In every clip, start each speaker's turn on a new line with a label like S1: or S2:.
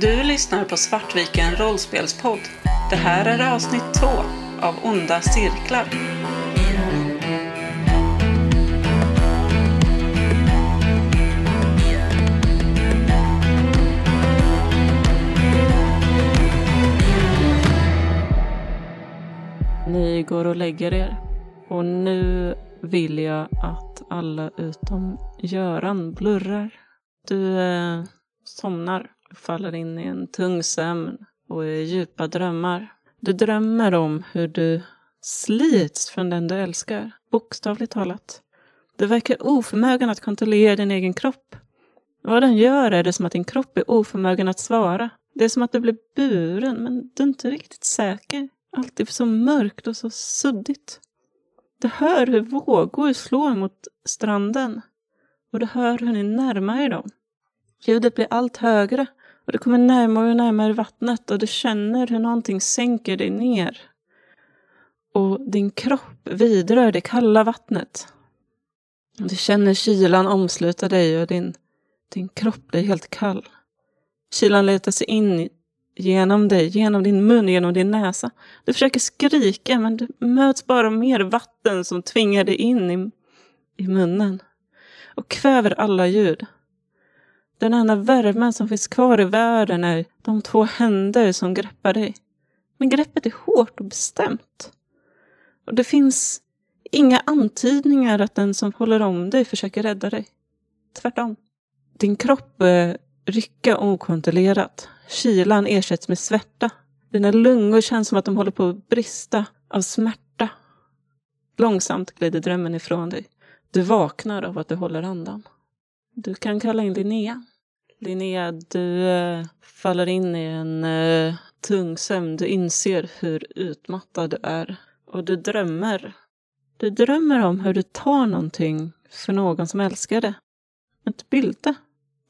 S1: Du lyssnar på Svartviken rollspelspodd. Det här är avsnitt två av Onda cirklar. Ni går och lägger er. Och nu vill jag att alla utom Göran blurrar. Du eh, somnar, faller in i en tung sömn och i djupa drömmar. Du drömmer om hur du slits från den du älskar, bokstavligt talat. Du verkar oförmögen att kontrollera din egen kropp. Vad den gör är det som att din kropp är oförmögen att svara. Det är som att du blir buren, men du är inte riktigt säker. Allt är så mörkt och så suddigt. Du hör hur vågor slår mot stranden och du hör hur ni närmar er dem. Ljudet blir allt högre och du kommer närmare och närmare vattnet och du känner hur någonting sänker dig ner. Och din kropp vidrör det kalla vattnet. Du känner kylan omsluta dig och din, din kropp blir helt kall. Kylan letar sig in genom dig, genom din mun, genom din näsa. Du försöker skrika men du möts bara av mer vatten som tvingar dig in i, i munnen och kväver alla ljud. Den enda värmen som finns kvar i världen är de två händer som greppar dig. Men greppet är hårt och bestämt. Och det finns inga antydningar att den som håller om dig försöker rädda dig. Tvärtom. Din kropp börjar rycka okontrollerat. Kylan ersätts med svärta. Dina lungor känns som att de håller på att brista av smärta. Långsamt glider drömmen ifrån dig. Du vaknar av att du håller andan. Du kan kalla in Linnea. Linnea, du eh, faller in i en eh, tung sömn. Du inser hur utmattad du är. Och du drömmer. Du drömmer om hur du tar någonting för någon som älskar det. Ett bylte.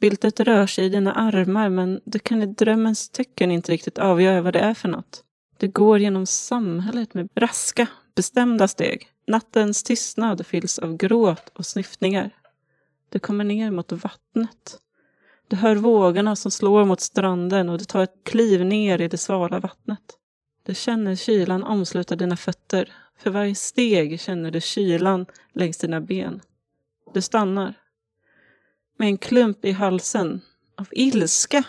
S1: Byltet rör sig i dina armar men du kan i drömmens tecken inte riktigt avgöra vad det är för något. Du går genom samhället med raska, bestämda steg. Nattens tystnad fylls av gråt och snyftningar. Du kommer ner mot vattnet. Du hör vågorna som slår mot stranden och du tar ett kliv ner i det svala vattnet. Du känner kylan omsluta dina fötter. För varje steg känner du kylan längs dina ben. Du stannar. Med en klump i halsen av ilska.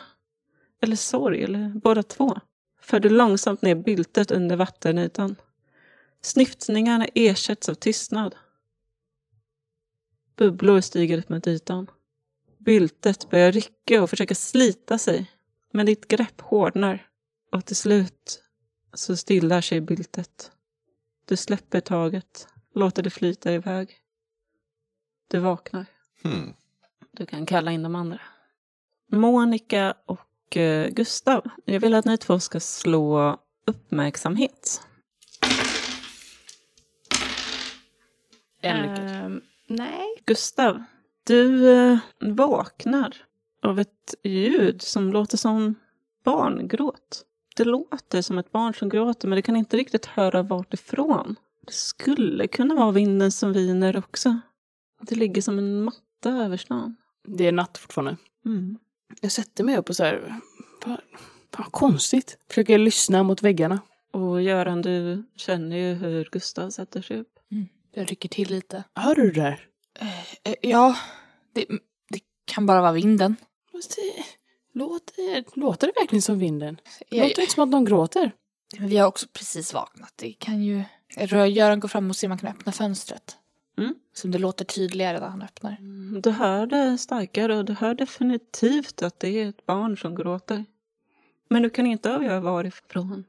S1: Eller sorg, eller båda två. För du långsamt ner byltet under vattenytan. Snyftningarna ersätts av tystnad. Bubblor stiger upp mot ytan. Byltet börjar rycka och försöka slita sig. Men ditt grepp hårdnar. Och till slut så stillar sig byltet. Du släpper taget, låter det flyta iväg. Du vaknar.
S2: Hmm.
S1: Du kan kalla in de andra. Monica och eh, Gustav, jag vill att ni två ska slå uppmärksamhet.
S3: En lyckad.
S4: Ehm, nej.
S1: Gustav, du eh, vaknar av ett ljud som låter som barngråt. Det låter som ett barn som gråter men du kan inte riktigt höra vart ifrån. Det skulle kunna vara vinden som viner också. Det ligger som en matta över stan.
S3: Det är natt fortfarande.
S1: Mm.
S3: Jag sätter mig upp och så här, vad, vad konstigt. Försöker lyssna mot väggarna.
S1: Och Göran, du känner ju hur Gustav sätter sig upp.
S4: Jag rycker till lite.
S3: Hör du det där?
S4: Eh, ja, det, det kan bara vara vinden.
S3: Det- Låter, låter det verkligen som vinden?
S4: Jag,
S3: Låter inte som att någon gråter?
S4: men vi har också precis vaknat. Det kan ju... Göran går fram och ser om man kan öppna fönstret.
S1: Mm.
S4: Som det låter tydligare när han öppnar.
S1: Du hör det starkare och du hör definitivt att det är ett barn som gråter. Men du kan inte avgöra varifrån.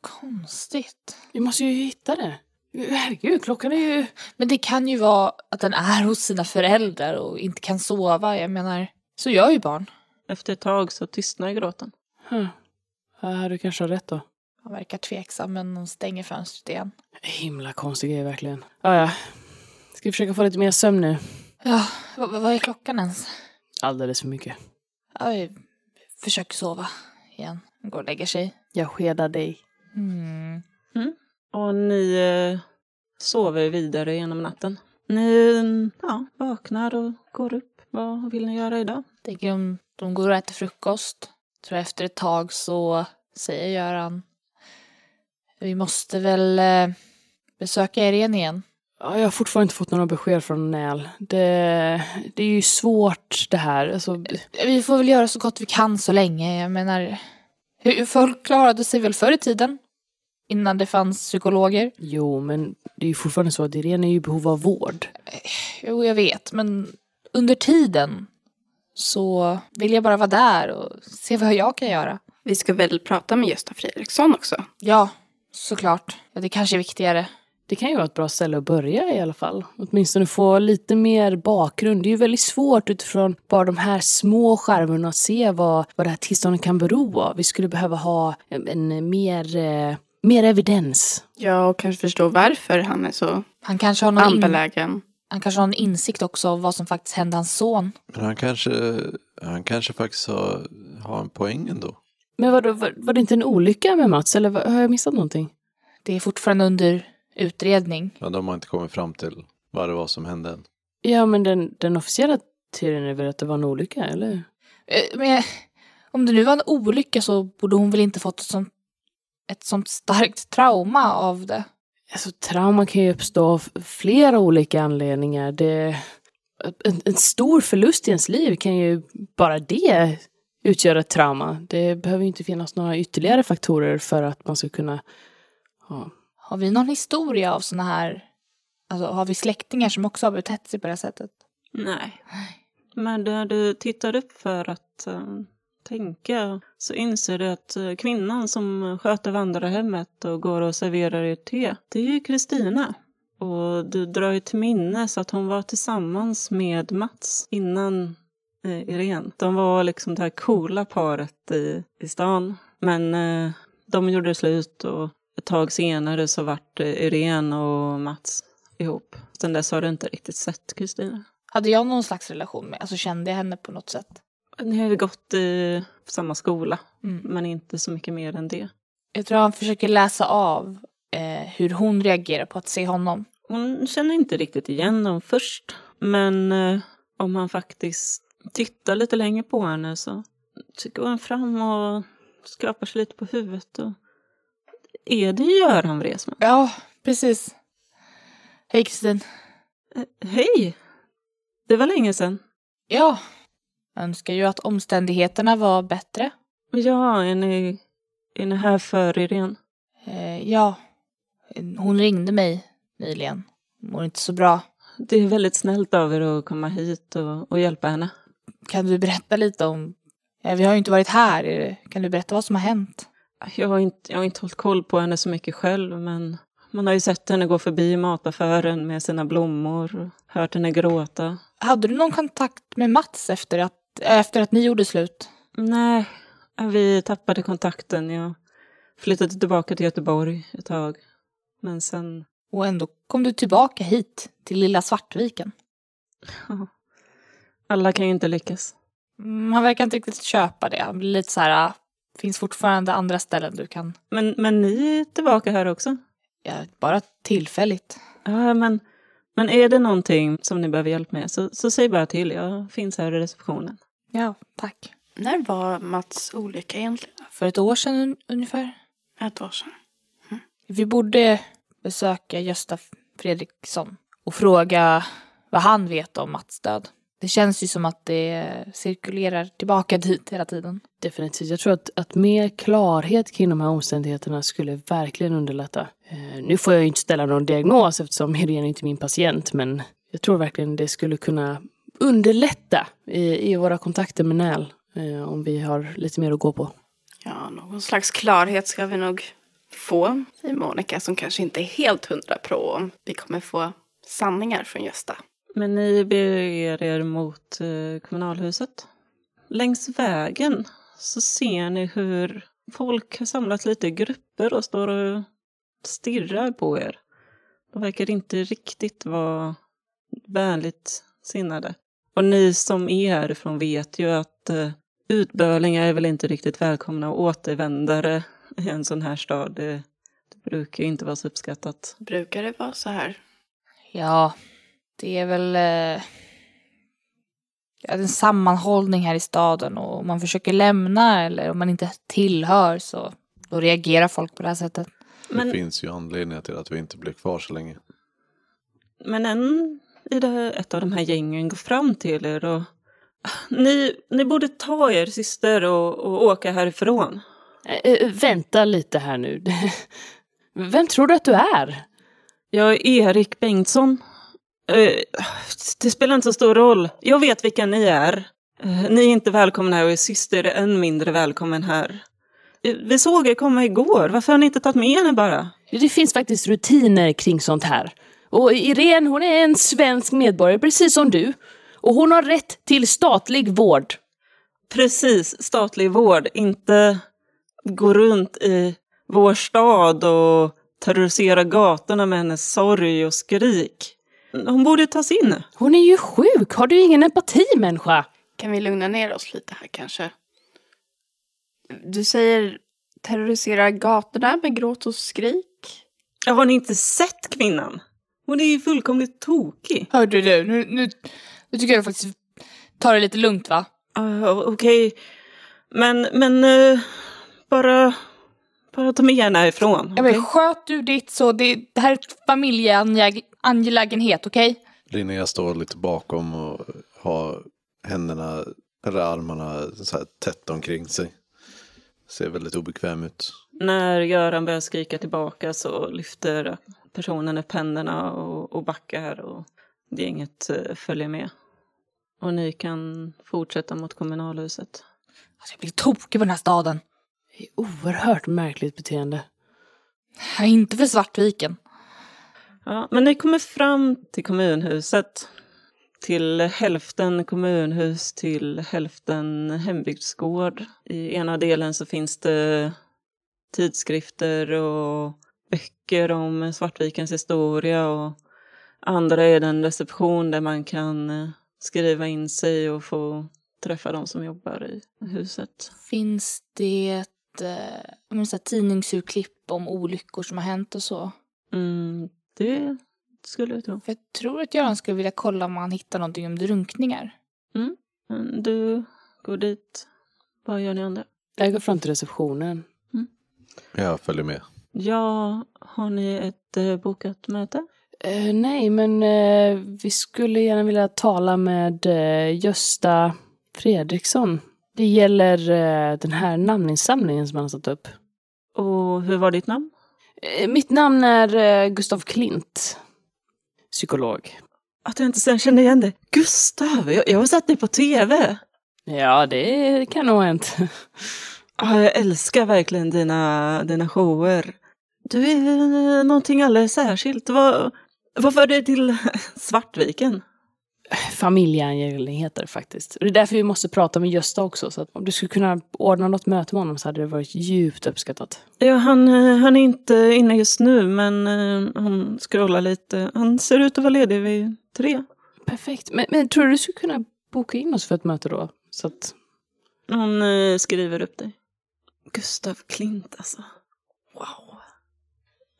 S4: Konstigt.
S3: Vi måste ju hitta det. Herregud, klockan är ju...
S4: Men det kan ju vara att den är hos sina föräldrar och inte kan sova. Jag menar, så gör ju barn.
S1: Efter ett tag så tystnar gråten.
S3: Huh. Ja, du kanske har rätt då.
S4: Han verkar tveksam men han stänger fönstret igen.
S3: Himla konstig grej verkligen. Ja, ja. Ska vi försöka få lite mer sömn nu?
S4: Ja, vad, vad är klockan ens?
S3: Alldeles för mycket.
S4: Ja, vi försöker sova igen. Går och lägger sig.
S3: Jag skedar dig.
S4: Mm.
S1: Och ni eh, sover vidare genom natten. Ni ja, vaknar och går upp. Vad vill ni göra idag?
S4: Tänker om de går och äter frukost. tror jag efter ett tag så säger Göran. Vi måste väl eh, besöka Irene igen.
S3: Ja, jag har fortfarande inte fått några besked från Näl. Det, det är ju svårt det här. Alltså,
S4: Vi får väl göra så gott vi kan så länge. Jag menar, hur folk klarade sig väl förr i tiden? Innan det fanns psykologer.
S3: jo, men det är ju fortfarande så att Irene är ju i behov av vård.
S4: Jo, jag vet, men under tiden så vill jag bara vara där och se vad jag kan göra.
S2: Vi ska väl prata med Gösta Fredriksson också?
S4: Ja, såklart. Ja, det kanske är viktigare.
S3: Det kan ju vara ett bra ställe att börja i alla fall. Åtminstone få lite mer bakgrund. Det är ju väldigt svårt utifrån bara de här små skärvorna att se vad, vad det här tillståndet kan bero av. Vi skulle behöva ha en, en mer, eh, mer evidens.
S2: Ja, och kanske förstå varför han är så
S4: Han kanske har någon, in,
S2: angelägen.
S4: han kanske har en insikt också av vad som faktiskt hände hans son.
S5: Men han kanske, han kanske faktiskt har, har en poäng ändå.
S3: Men vadå, var, var det inte en olycka med Mats? Eller har jag missat någonting?
S4: Det är fortfarande under utredning.
S5: Ja, de har inte kommit fram till vad det var som hände än.
S3: Ja, men den, den officiella teorin är väl att det var en olycka, eller?
S4: Eh, Men om det nu var en olycka så borde hon väl inte fått ett sånt, ett sånt starkt trauma av det.
S3: Alltså trauma kan ju uppstå av flera olika anledningar. Det, en, en stor förlust i ens liv kan ju bara det utgöra ett trauma. Det behöver ju inte finnas några ytterligare faktorer för att man ska kunna ja.
S4: Har vi någon historia av såna här, alltså har vi släktingar som också har betett sig på det här sättet?
S1: Nej. Men du tittar upp för att eh, tänka så inser du att eh, kvinnan som sköter vandrarhemmet och går och serverar er te, det är ju Kristina. Och du drar ju till minnes att hon var tillsammans med Mats innan eh, Irene. De var liksom det här coola paret i, i stan. Men eh, de gjorde slut och ett tag senare så vart eh, Irene och Mats ihop. Sen dess har du inte riktigt sett Kristina.
S4: Hade jag någon slags relation med, alltså kände jag henne på något sätt?
S1: Ni har ju gått i samma skola,
S4: Mm.
S1: men inte så mycket mer än det.
S4: Jag tror han försöker läsa av eh, hur hon reagerar på att se honom.
S1: Hon känner inte riktigt igen dem först, men eh, om han faktiskt tittar lite längre på henne så, så går han fram och skrapar sig lite på huvudet. Och... Är det Göran Wresman?
S4: Ja, precis. Hej Kristin.
S1: Eh, Hej! Det var länge sedan.
S4: Ja. Önskar ju att omständigheterna var bättre.
S1: Ja, är ni, är ni här för Irene?
S4: Eh, ja. Hon ringde mig nyligen. Mår inte så bra.
S1: Det är väldigt snällt av er att komma hit och, och hjälpa henne.
S4: Kan du berätta lite om... Ja, vi har ju inte varit här. Kan du berätta vad som har hänt?
S1: Jag har, inte, jag har inte hållit koll på henne så mycket själv, men man har ju sett henne gå förbi mataffären med sina blommor hört henne gråta.
S4: Hade du någon kontakt med Mats efter att, efter att ni gjorde slut?
S1: Nej, vi tappade kontakten. Jag flyttade tillbaka till Göteborg ett tag. Men sen,
S4: Och ändå kom du tillbaka hit, till lilla Svartviken.
S1: ja, alla kan ju inte lyckas.
S4: Mm, han verkar inte riktigt köpa det. Han blir lite så här, ah, finns fortfarande andra ställen du kan...
S1: Men, men ni är tillbaka här också?
S4: Ja, bara tillfälligt.
S1: Ja, men, men är det någonting som ni behöver hjälp med så, så säg bara till. Jag finns här i receptionen.
S4: Ja, tack.
S2: När var Mats olycka egentligen?
S4: För ett år sedan un- ungefär.
S2: Ett år sedan.
S4: Vi borde besöka Gösta Fredriksson och fråga vad han vet om Mats död. Det känns ju som att det cirkulerar tillbaka dit hela tiden.
S3: Definitivt. Jag tror att, att mer klarhet kring de här omständigheterna skulle verkligen underlätta. Eh, nu får jag ju inte ställa någon diagnos eftersom Irene är inte min patient, men jag tror verkligen det skulle kunna underlätta i, i våra kontakter med NÄL eh, om vi har lite mer att gå på.
S2: Ja, någon slags klarhet ska vi nog få, säger Monica, som kanske inte är helt hundra pro om vi kommer få sanningar från Gösta.
S1: Men ni beger er mot eh, kommunalhuset. Längs vägen så ser ni hur folk har samlat lite i grupper och står och stirrar på er. De verkar inte riktigt vara vänligt sinnade. Och ni som är härifrån vet ju att eh, utbölingar är väl inte riktigt välkomna och återvändare i en sån här stad, det, det brukar inte vara så uppskattat.
S2: Brukar det vara så här?
S4: Ja, det är väl... Eh... en sammanhållning här i staden och om man försöker lämna eller om man inte tillhör så då reagerar folk på det här sättet.
S1: Men-
S5: Det finns ju anledningar till att vi inte blir kvar så länge.
S1: Men en i det, ett av de här gängen går fram till er och ni, ni borde ta er syster och, och åka härifrån.
S3: Eh, vänta lite här nu. Vem tror du att du är?
S1: Jag är Erik Bengtsson. Eh, det spelar inte så stor roll. Jag vet vilka ni är. Eh, ni är inte välkomna här och er syster är än mindre välkommen här. Eh, Vi såg er komma igår. Varför har ni inte tagit med henne bara?
S3: Det finns faktiskt rutiner kring sånt här. Och Irene, hon är en svensk medborgare precis som du. Och hon har rätt till statlig vård.
S1: Precis, statlig vård. Inte gå runt i vår stad och terrorisera gatorna med hennes sorg och skrik. Hon borde tas in.
S3: Hon är ju sjuk, har du ingen empati människa?
S2: Kan vi lugna ner oss lite här kanske? Du säger terrorisera gatorna med gråt och skrik?
S1: Ja, Har ni inte sett kvinnan? Hon är ju fullkomligt tokig.
S4: Hörde du, nu, nu, nu tycker jag faktiskt ta det lite lugnt va?
S1: Uh, Okej, men, men eh, bara, bara ta med henne härifrån.
S4: Ja, men
S1: okej?
S4: sköt du ditt så, det, det här är familjeangelägenhet, okej?
S5: Linnea står lite bakom och har händerna, eller armarna så här tätt omkring sig. Ser väldigt obekväm ut.
S1: När Göran börjar skrika tillbaka så lyfter personen upp händerna och, och backar och gänget eh, följer med. Och ni kan fortsätta mot kommunalhuset.
S4: Alltså, jag blir tokig på den här staden.
S3: Det är oerhört märkligt beteende.
S4: Är inte för Svartviken.
S1: Ja, men ni kommer fram till kommunhuset. Till hälften kommunhus, till hälften hembygdsgård. I ena delen så finns det tidskrifter och böcker om Svartvikens historia och andra är den reception där man kan skriva in sig och få träffa de som jobbar i huset.
S4: Finns det eh, så här, tidningsurklipp om olyckor som har hänt och så?
S1: Mm, det skulle jag tro.
S4: För jag tror att Göran skulle vilja kolla om han hittar någonting om drunkningar.
S1: Men du går dit. Vad gör ni andra?
S3: Jag går fram till receptionen.
S5: Jag följer med.
S1: Ja, har ni ett eh, bokat möte?
S3: Eh, nej, men eh, vi skulle gärna vilja tala med eh, Gösta Fredriksson. Det gäller eh, den här namninsamlingen som han har satt upp.
S1: Och hur var ditt namn?
S3: Eh, mitt namn är eh, Gustav Klint. Psykolog.
S1: Att jag inte sen kände igen dig. Gustav, jag, jag har sett dig på tv.
S3: Ja, det kan nog ha hänt.
S1: Ja, jag älskar verkligen dina, dina shower. Du är någonting alldeles särskilt. Vad, vad för dig till Svartviken?
S3: Familjeangelägenheter faktiskt. Och det är därför vi måste prata med Gösta också. Så att om du skulle kunna ordna något möte med honom så hade det varit djupt uppskattat.
S1: Ja, han, han är inte inne just nu, men eh, han scrollar lite. Han ser ut att vara ledig vid tre.
S3: Perfekt. Men, men tror du du skulle kunna boka in oss för ett möte då? Så att...
S1: Hon eh, skriver upp dig. Gustav Klint alltså. Wow.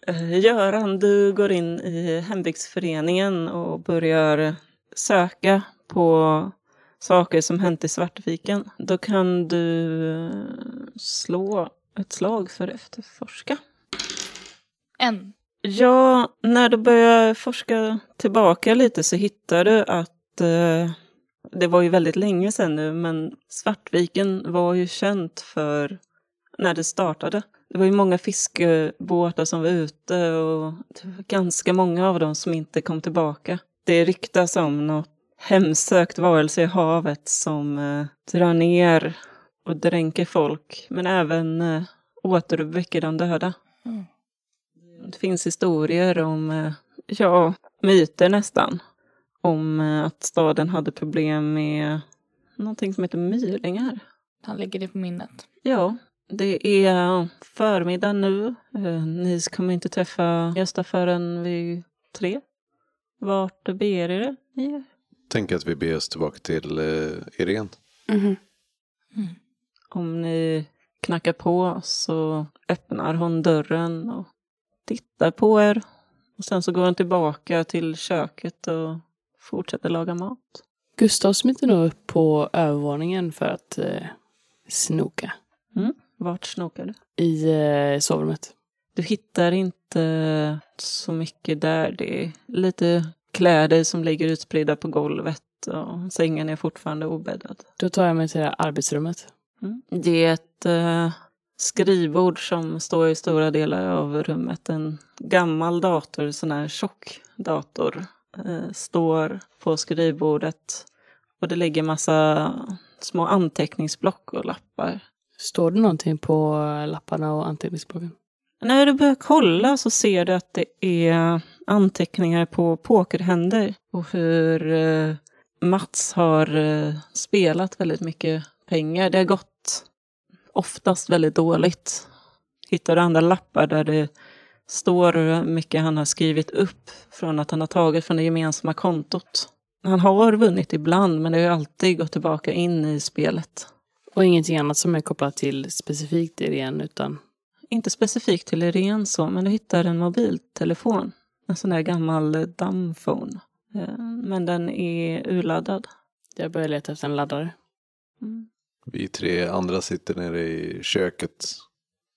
S1: Eh, Göran, du går in i hembygdsföreningen och börjar söka på saker som hänt i Svartviken. Då kan du slå ett slag för efterforska.
S4: En.
S1: Ja, när du börjar forska tillbaka lite så hittar du att eh, det var ju väldigt länge sedan nu, men Svartviken var ju känt för när det startade. Det var ju många fiskebåtar som var ute och det var ganska många av dem som inte kom tillbaka. Det ryktas om något hemsökt varelse i havet som eh, drar ner och dränker folk, men även eh, återuppväcker de döda.
S4: Mm.
S1: Det finns historier om, eh, ja, myter nästan. Om eh, att staden hade problem med någonting som heter mylingar.
S4: Han lägger det på minnet.
S1: Ja, det är förmiddag nu. Eh, Ni kommer inte träffa Gösta förrän vid tre. Vart beger er ni?
S5: Tänk att vi beger oss tillbaka till eh, Irene.
S2: Mhm.
S1: Om ni knackar på så öppnar hon dörren och tittar på er. Och sen så går hon tillbaka till köket och fortsätter laga mat.
S3: Gustav smiter nog upp på övervåningen för att eh, snoka
S1: Vart snokar du?
S3: i eh, sovrummet.
S1: Du hittar inte så mycket där. Det är lite kläder som ligger utspridda på golvet och sängen är fortfarande obäddad.
S3: Då tar jag mig till arbetsrummet.
S1: Mm. Det är ett eh, skrivbord som står i stora delar av rummet. En gammal dator, sån här tjock dator, eh, står på skrivbordet. Och det ligger massa små anteckningsblock och lappar.
S3: Står det någonting på lapparna och anteckningsblocken?
S1: När du börjar kolla så ser du att det är anteckningar på pokerhänder och hur eh, Mats har eh, spelat väldigt mycket pengar. Det har gått oftast väldigt dåligt. Hittar du andra lappar där det står hur mycket han har skrivit upp från att han har tagit från det gemensamma kontot. Han har vunnit ibland men det har alltid gått tillbaka in i spelet.
S3: Och ingenting annat som är kopplat till specifikt Irene utan
S1: inte specifikt till Irene så, men du hittar en mobiltelefon. En sån där gammal eh, dumbphone. Eh, Men den är urladdad.
S3: jag börjar leta efter en laddare.
S1: Mm.
S5: Vi tre andra sitter nere i köket.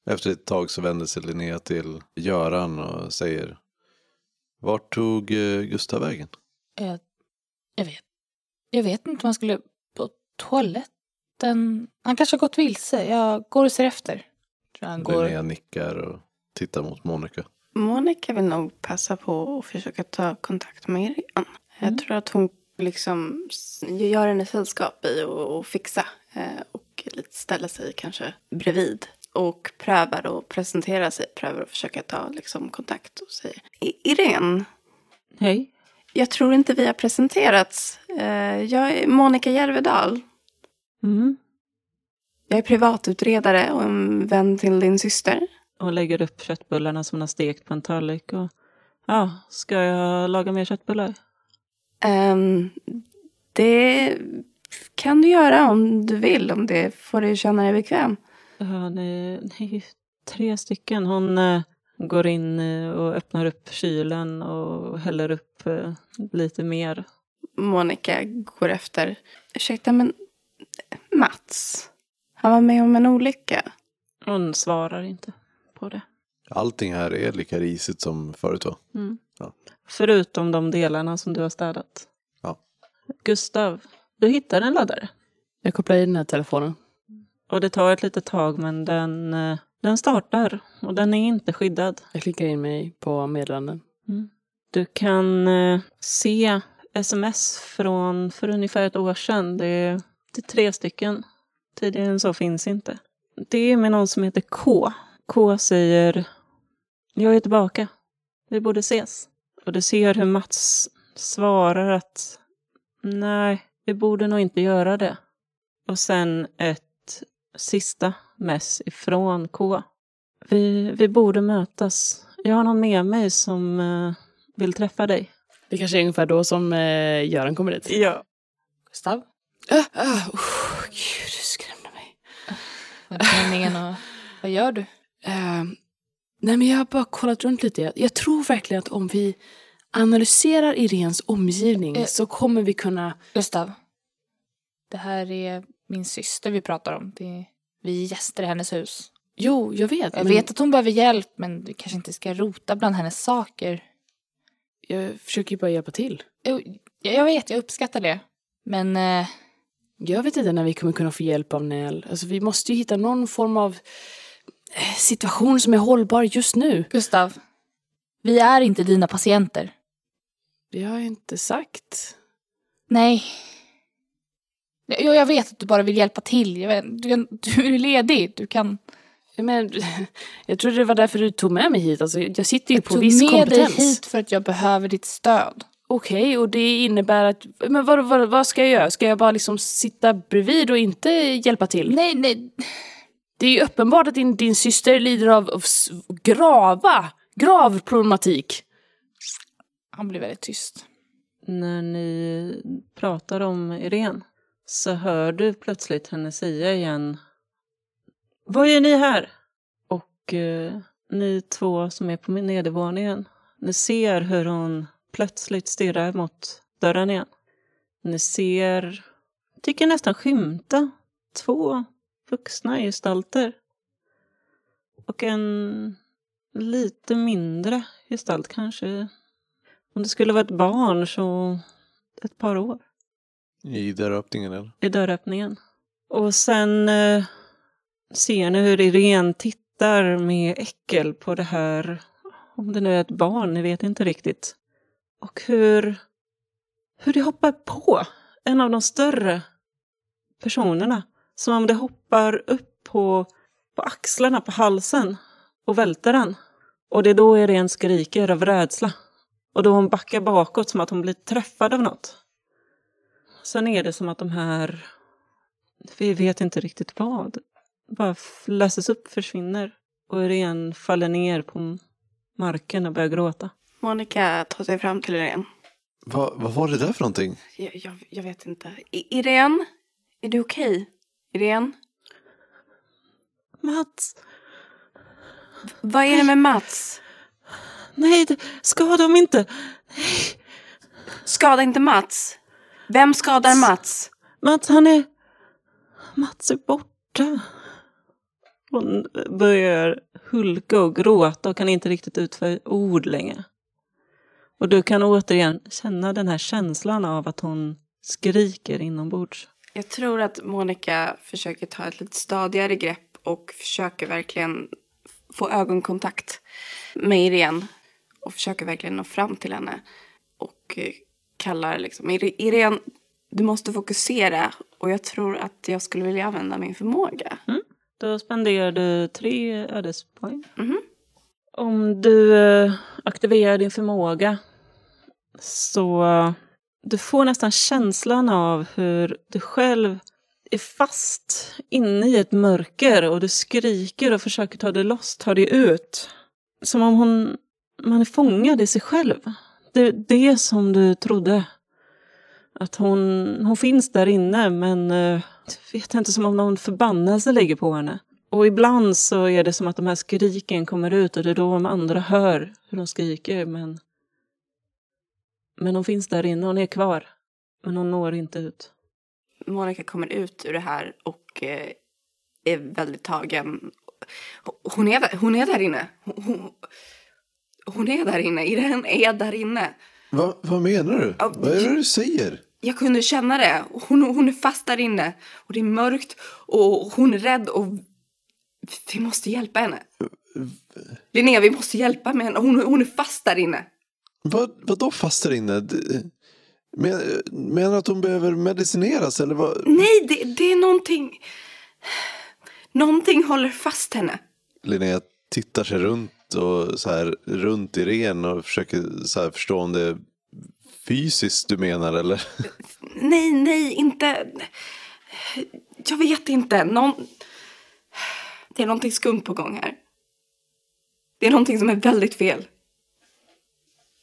S5: Efter ett tag så vänder sig Linnea till Göran och säger Vart tog eh, Gustav vägen?
S4: Jag, jag vet. Jag vet inte om han skulle på toaletten. Han kanske har gått vilse. Jag går och ser efter. Tror han går.
S5: Linnea nickar och tittar mot Monica.
S2: Monica vill nog passa på att försöka ta kontakt med Irene. Jag tror att hon liksom gör henne sällskap i och, och fixa. Eh, och lite ställa sig kanske bredvid. Och prövar att presentera sig. Prövar att försöka ta liksom, kontakt och säga. "I- Irene,
S1: Hej.
S2: jag tror inte vi har presenterats. Eh, jag är Monica Järvedal.
S1: Mm.
S2: Jag är privatutredare och en vän till din syster.
S1: Och lägger upp köttbullarna som hon har stekt på en tallrik. Och, ja, ska jag laga mer köttbullar?
S2: Ehm, det kan du göra om du vill, om det får dig känna dig bekväm.
S1: Ja, det, det är tre stycken. Hon eh, går in eh, och öppnar upp kylen och häller upp eh, lite mer.
S2: Monica går efter. Ursäkta, men Mats, han var med om en olycka.
S1: Hon svarar inte på det.
S5: Allting här är lika risigt som förut va?
S1: Mm.
S5: Ja.
S1: Förutom de delarna som du har städat.
S5: Ja.
S1: Gustav, du hittar en laddare.
S3: Jag kopplar i den här telefonen.
S1: Och det tar ett litet tag men den, eh, den startar och den är inte skyddad.
S3: Jag klickar in mig på meddelanden.
S1: Du kan eh, se sms från för ungefär ett år sedan. Det är, det är tre stycken. Tidigare än så finns inte. Det är med någon som heter K. K säger Jag är tillbaka. Vi borde ses. Och du ser hur Mats svarar att Nej, vi borde nog inte göra det. Och sen ett sista mess ifrån K. Vi, vi borde mötas. Jag har någon med mig som eh, vill träffa dig.
S3: Det kanske är ungefär då som eh, Göran kommer dit.
S1: Ja.
S4: Gustav?
S3: Uh, uh, oh, gud.
S4: Och vad gör du?
S3: Eh, nej, men jag har bara kollat runt lite. Jag, jag tror verkligen att om vi analyserar Irens omgivning
S4: Eh.
S3: så kommer vi kunna...
S4: Gustav. Det här är min syster vi pratar om. Det är, vi är gäster i hennes hus.
S3: Jo, jag vet.
S4: Jag
S3: men
S4: vet att hon behöver hjälp men du kanske inte ska rota bland hennes saker.
S3: Jag försöker ju bara hjälpa till.
S4: Jo, Jag vet, jag uppskattar det. Men eh,
S3: Jag vet inte när vi kommer kunna få hjälp av Nell. Alltså, vi måste ju hitta någon form av eh, situation som är hållbar just nu.
S4: Gustav, vi är inte dina patienter.
S3: Det har jag inte sagt.
S4: Nej. Jag, jag vet att du bara vill hjälpa till. Jag vet, du, kan, du är ledig. Du kan...
S3: Men, jag trodde det var därför du tog med mig hit. Alltså, jag sitter ju
S4: Jag
S3: på
S4: tog
S3: viss
S4: med
S3: kompetens.
S4: dig hit för att jag behöver ditt stöd.
S3: Okej, och det innebär att... Men vad, vad, vad ska jag göra? Ska jag bara liksom sitta bredvid och inte hjälpa till?
S4: Nej, nej.
S3: Det är ju uppenbart att din, din syster lider av, av grava, grav problematik.
S4: Han blir väldigt tyst.
S1: När ni pratar om Irene så hör du plötsligt henne säga igen Vad gör ni här? Och eh, ni två som är på nedervåningen, ni ser hur hon plötsligt stirrar mot dörren igen. Ni ser, tycker nästan skymta, två vuxna gestalter. Och en lite mindre gestalt kanske. Om det skulle vara ett barn så ett par år
S5: I dörröppningen eller?
S1: i dörröppningen. Och sen eh, ser ni hur Irene tittar med äckel på det här, om det nu är ett barn, ni vet inte riktigt. Och hur, hur det hoppar på en av de större personerna. Som om det hoppar upp på, på axlarna, på halsen och välter den. Och det är då Irene skriker av rädsla. Och då hon backar bakåt som att hon blir träffad av något. Sen är det som att de här, vi vet inte riktigt vad, bara löses upp, försvinner. Och Irene faller ner på marken och börjar gråta.
S2: Monica tar sig fram till Irene.
S5: Va, vad var det där för någonting?
S2: Jag, jag, jag vet inte. I, Irene? Är du okej? Irene?
S1: Mats,
S2: Vad är det med Mats?
S1: nej, skada dem inte.
S2: Skada inte Mats. Vem skadar Mats?
S1: Mats, han är... Mats är borta. Hon börjar hulka och gråta och kan inte riktigt utföra ord längre. Och du kan återigen känna den här känslan av att hon skriker inombords.
S2: Jag tror att Monica försöker ta ett lite stadigare grepp och försöker verkligen få ögonkontakt med Irene. Och försöker verkligen nå fram till henne. Och eh, kallar liksom "Ir- Irene, du måste fokusera. Och jag tror att jag skulle vilja använda min förmåga.
S1: Då spenderar du tre ödespoäng.
S2: Mhm.
S1: Om du eh, aktiverar din förmåga så eh, du får nästan känslan av hur du själv är fast inne i ett mörker och du skriker och försöker ta dig loss, ta dig ut. Som om hon, man är fångad i sig själv. Det är det som du trodde. Att hon, hon finns där inne men du jag vet inte, som om någon förbannelse ligger på henne. Och ibland så är det som att de här skriken kommer ut och det är då de andra hör hur de skriker men men hon finns där inne, hon är kvar. Men hon når inte ut.
S2: Monica kommer ut ur det här och eh, är väldigt tagen. Hon är där, hon är där inne. Hon, hon, hon är där inne. Irene är där inne.
S5: Va, vad menar du?
S2: Ja,
S5: vad är det du säger?
S2: Jag kunde känna det. Hon, hon är fast där inne. Och det är mörkt och hon är rädd och vi måste hjälpa henne. Linnea, vi måste hjälpa med henne. Hon, hon är fast där inne.
S5: Vad, vad då fast där inne? Men, menar du att hon behöver medicineras eller vad?
S2: Nej, det, det är någonting. Någonting håller fast henne.
S5: Linnea tittar sig runt och så här runt Irene och försöker så här förstå om det är fysiskt du menar eller?
S2: Nej, nej, inte. Jag vet inte. Någon... Det är någonting skumt på gång här. Det är någonting som är väldigt fel.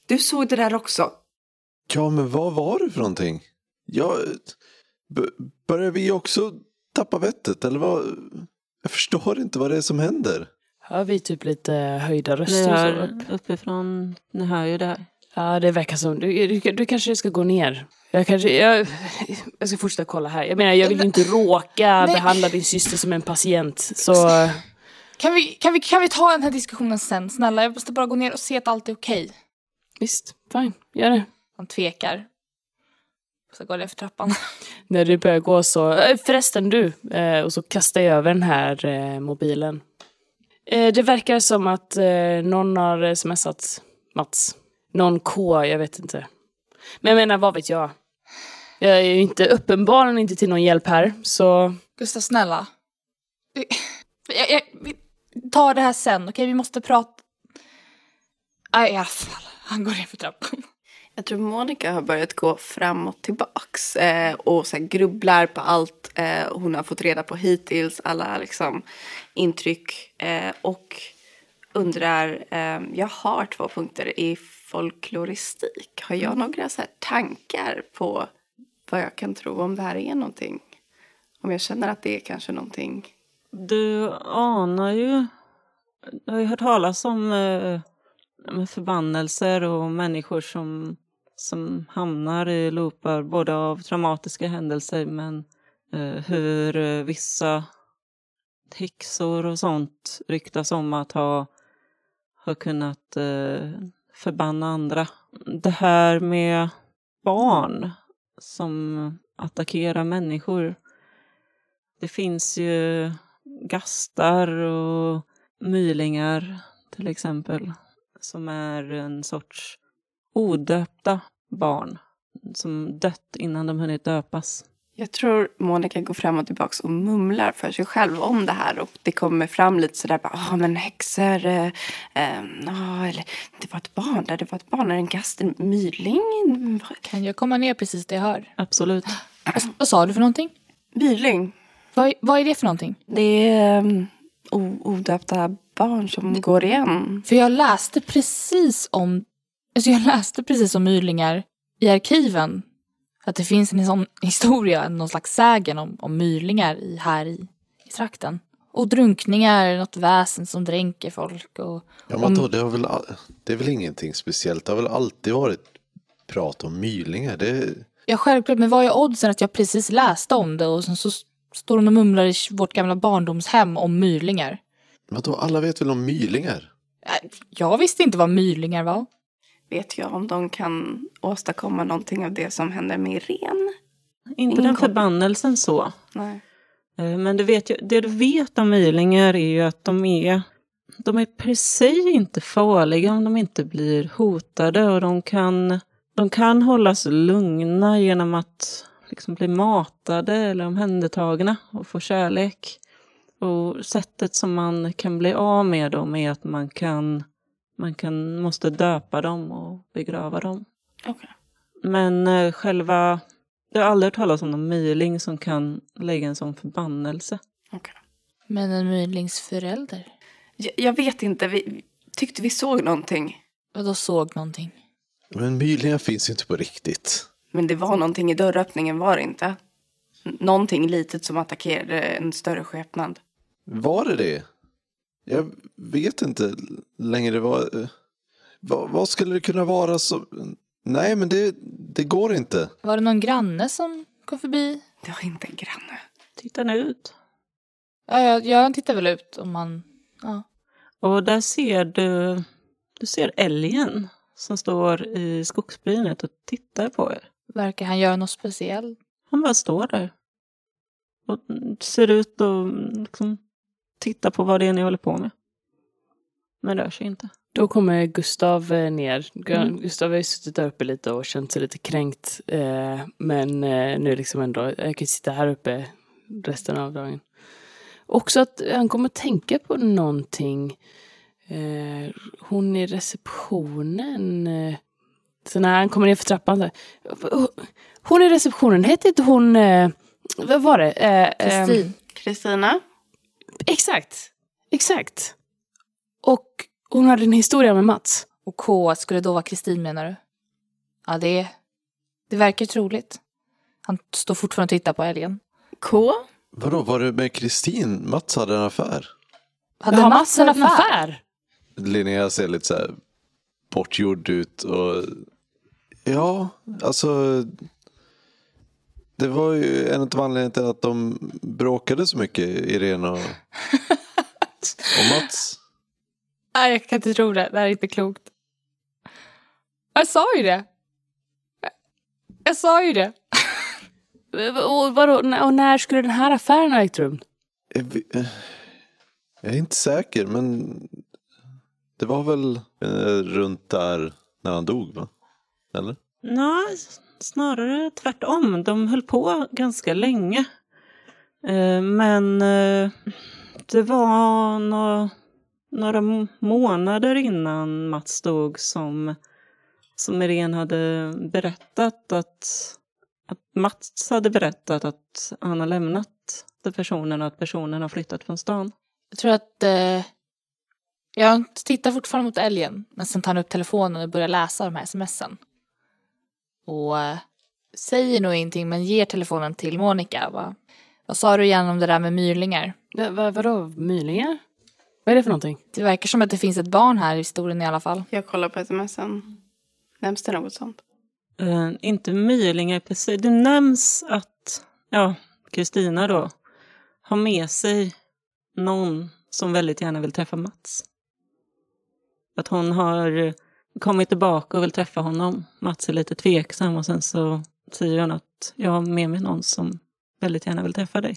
S2: Du såg det där också.
S5: Ja, men vad var det för någonting? Ja, b- börjar vi också tappa vettet eller vad? Jag förstår inte vad det är som händer.
S3: Hör vi typ lite höjda
S1: Ni
S3: röster? så
S1: hör
S3: upp?
S1: uppifrån, ni hör ju det här.
S3: Ja, det verkar som. Du, du, du kanske ska gå ner. Jag, kanske, jag, jag ska fortsätta kolla här. Jag menar, jag vill ju inte råka
S4: Nej.
S3: behandla din syster som en patient. Så
S4: Kan vi, kan, vi, kan vi ta den här diskussionen sen? Snälla, jag måste bara gå ner och se att allt är okej.
S3: visst, fine, gör det.
S4: Han tvekar. Så går jag för trappan.
S3: När du börjar gå så, eh, förresten du, eh, och så kastar jag över den här eh, mobilen. Det verkar som att någon har smsat Mats. Någon K, jag vet inte. Men jag menar, vad vet jag? Jag är ju inte, uppenbarligen inte till någon hjälp här, så
S4: Gustav, snälla. Vi, jag, jag, vi tar det här sen, okej? Vi måste prata. Nej, i alla fall. Han går ner för trappan.
S2: Jag tror Monica har börjat gå fram och tillbaks eh, och så här grubblar på allt eh, hon har fått reda på hittills, alla liksom, intryck. Eh, och undrar, eh, jag har två punkter i folkloristik. Har jag några så här tankar på vad jag kan tro om det här är någonting? Om jag känner att det är kanske någonting.
S1: Du anar ju, du har ju hört talas om eh, förbannelser och människor som som hamnar i loopar både av traumatiska händelser men eh, hur eh, vissa häxor och sånt ryktas om att ha, ha kunnat eh, förbanna andra. Det här med barn som attackerar människor. Det finns ju gastar och mylingar till exempel som är en sorts odöpta barn som dött innan de hunnit döpas.
S2: Jag tror Monica går fram och tillbaka och mumlar för sig själv om det här. Och det kommer fram lite sådär, ja men häxor, eh, eh, ah, eller det var ett barn där, det var ett barn, en gast, en myrling.
S4: Kan jag komma ner precis det jag hör?
S1: Absolut.
S4: Vad, vad sa du för någonting?
S2: Myrling,
S4: Vad, vad är det för någonting?
S2: det är um, odöpta barn som går igen.
S4: För jag läste precis om, alltså jag läste precis om myrlingar i arkiven. Att det finns en sån historia, någon slags sägen om, om myrlingar i, här i, i trakten. Och drunkningar, något väsen som dränker folk. Och,
S5: Ja, men då, det, har väl, det är väl ingenting speciellt. Det har väl alltid varit prat om mylingar. Det,
S4: ja, självklart, men vad är oddsen att jag precis läste om det och sen så står hon och mumlar i vårt gamla barndomshem om myrlingar.
S5: vadå, alla vet väl om mylingar?
S4: Äh, Jag visste inte vad myrlingar var.
S2: Vet jag om de kan åstadkomma någonting av det som händer med Irene?
S1: Inte
S2: Ingen
S1: den förbannelsen så.
S2: Nej.
S1: Eh, Men du vet det du vet om mylingar är ju att de är, de är per se inte farliga om de inte blir hotade och de kan, de kan hållas lugna genom att liksom bli matade eller omhändertagna och få kärlek. Och sättet som man kan bli av med dem är att man kan, man kan, måste döpa dem och begrava dem.
S2: Okej.
S1: Men eh, själva, jag har aldrig hört talas om någon myling som kan lägga en sån förbannelse.
S2: okej.
S4: Men en myrlings förälder?
S2: Jag, jag vet inte, vi tyckte vi såg någonting.
S4: Vadå såg någonting?
S5: Men mylingar finns ju inte på riktigt.
S2: Men det var någonting i dörröppningen, var det inte? N- Någonting litet som attackerade en större skepnad.
S5: Var det det? Jag vet inte längre vad, vad, vad skulle det kunna vara som... Nej, men det, det går inte.
S4: Var det någon granne som kom förbi?
S2: Det var inte en granne.
S1: Titta nu ut.
S4: Ja, jag, jag tittar väl ut om man... Ja.
S1: Och där ser du, du ser älgen som står i skogsbrynet och tittar på er.
S4: Verkar han göra något speciellt?
S1: Han bara står där. Och ser ut och liksom tittar på vad det är ni håller på med. Men rör sig inte.
S3: Då kommer Gustav eh, ner.
S1: Mm.
S3: Gustav har ju suttit där uppe lite och känt sig lite kränkt. Eh, men eh, nu liksom ändå, jag kan ju sitta här uppe resten av dagen. Också att han kommer tänka på någonting. Eh, hon i receptionen. Så när han kommer ner för trappan så här, Hon i receptionen, hette inte hon... Vad var det?
S4: Kristin?
S2: Kristina?
S3: Exakt. Exakt. Och hon hade en historia med Mats.
S4: Och K skulle då vara Kristin menar du? Ja, det, det verkar troligt. Han står fortfarande och tittar på älgen.
S2: K?
S5: Vadå, var det med Kristin? Mats hade en affär?
S4: Hade
S3: Har
S4: Mats en affär?
S5: Linnea ser lite så här bortgjord ut och ja, alltså det var ju en av anledningarna till att de bråkade så mycket, Irene och, och Mats.
S4: Nej, jag kan inte tro det. Det här är inte klokt. Jag sa ju det. Jag sa ju det.
S3: Och, vadå, och när skulle den här affären ha ägt rum?
S5: Jag är inte säker, men det var väl eh, runt där när han dog, va? Eller?
S1: Nej, snarare tvärtom. De höll på ganska länge. Eh, men eh, det var några månader innan Mats dog som, som Irene hade berättat att, att Mats hade berättat att han har lämnat den personen och att personen har flyttat från stan.
S4: Jag tror att... Eh, jag tittar fortfarande mot älgen. Men sen tar han upp telefonen och börjar läsa de här smsen. Och eh, säger nog ingenting men ger telefonen till Monica. Va? Vad sa du igen om det där med myrlingar?
S3: Va, va, vadå, mylingar? Vad är det för någonting?
S4: Det verkar som att det finns ett barn här i historien i alla fall.
S2: Jag kollar på smsen. Nämns det något sånt?
S1: Eh, inte Mylingar precis. Det nämns att ja, Kristina då har med sig någon som väldigt gärna vill träffa Mats. Att hon har kommit tillbaka och vill träffa honom. Mats är lite tveksam och sen så säger hon att jag har med mig någon som väldigt gärna vill träffa dig.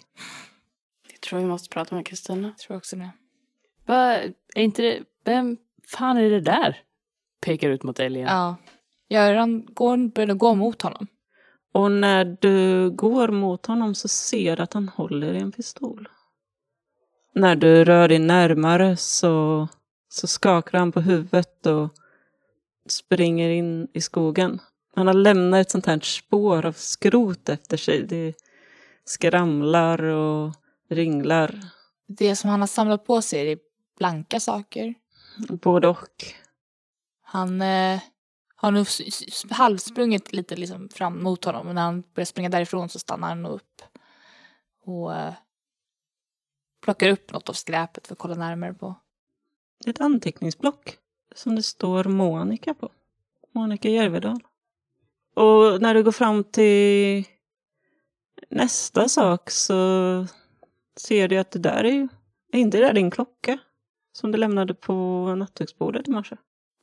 S2: Jag tror vi måste prata med Kristina.
S4: Jag tror också det.
S3: Va, är inte det, vem fan är det där? Pekar ut mot älgen.
S4: Ja. Göran går, börjar gå mot honom.
S1: Och när du går mot honom så ser du att han håller i en pistol. När du rör dig närmare så, så skakar han på huvudet och springer in i skogen. Han har lämnat ett sånt här spår av skrot efter sig. Det skramlar och ringlar.
S4: Det som han har samlat på sig är blanka saker.
S1: Både och.
S4: Han eh, har nog halvsprungit lite liksom fram mot honom. Och när han börjar springa därifrån så stannar han upp. Och eh, plockar upp något av skräpet för att kolla närmare på.
S1: Ett anteckningsblock som det står Monica på. Monica Järvedal. Och när du går fram till nästa sak så ser du att det där är ju, är inte det där din klocka? Som du lämnade på nattduksbordet i morse.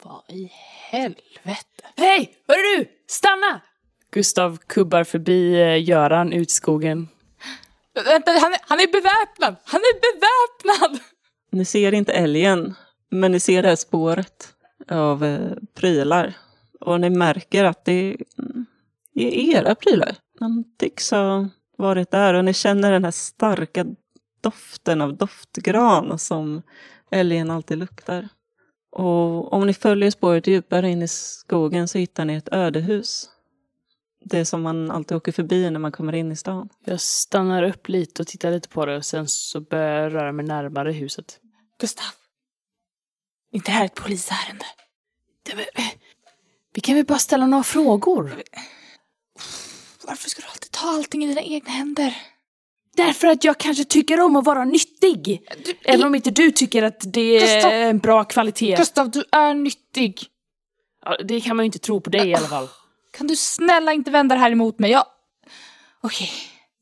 S4: Vad i helvete?
S3: Hej! Hörru du! Stanna! Gustav kubbar förbi eh, Göran ut i skogen.
S4: Vänta, han är, han är beväpnad! Han är beväpnad!
S1: Ni ser inte älgen, men ni ser det här spåret av eh, prylar. Och ni märker att det är era prylar. Han tycks ha varit där och ni känner den här starka doften av doftgran som älgen alltid luktar. Och om ni följer spåret djupare in i skogen så hittar ni ett ödehus. Det som man alltid åker förbi när man kommer in i stan.
S3: Jag stannar upp lite och tittar lite på det och sen så börjar jag röra mig närmare huset.
S4: Gustav. Inte det här ett polisärende.
S3: Vi kan väl bara ställa några frågor?
S4: Varför ska du alltid ta allting i dina egna händer?
S3: Därför att jag kanske tycker om att vara nyttig.
S4: Du,
S3: Även om inte du tycker att det
S4: Gustav!
S3: är en bra kvalitet.
S4: Gustav, du är nyttig.
S3: Ja, det kan man ju inte tro på dig i alla fall.
S4: Kan du snälla inte vända det här emot mig? Jag... Okej,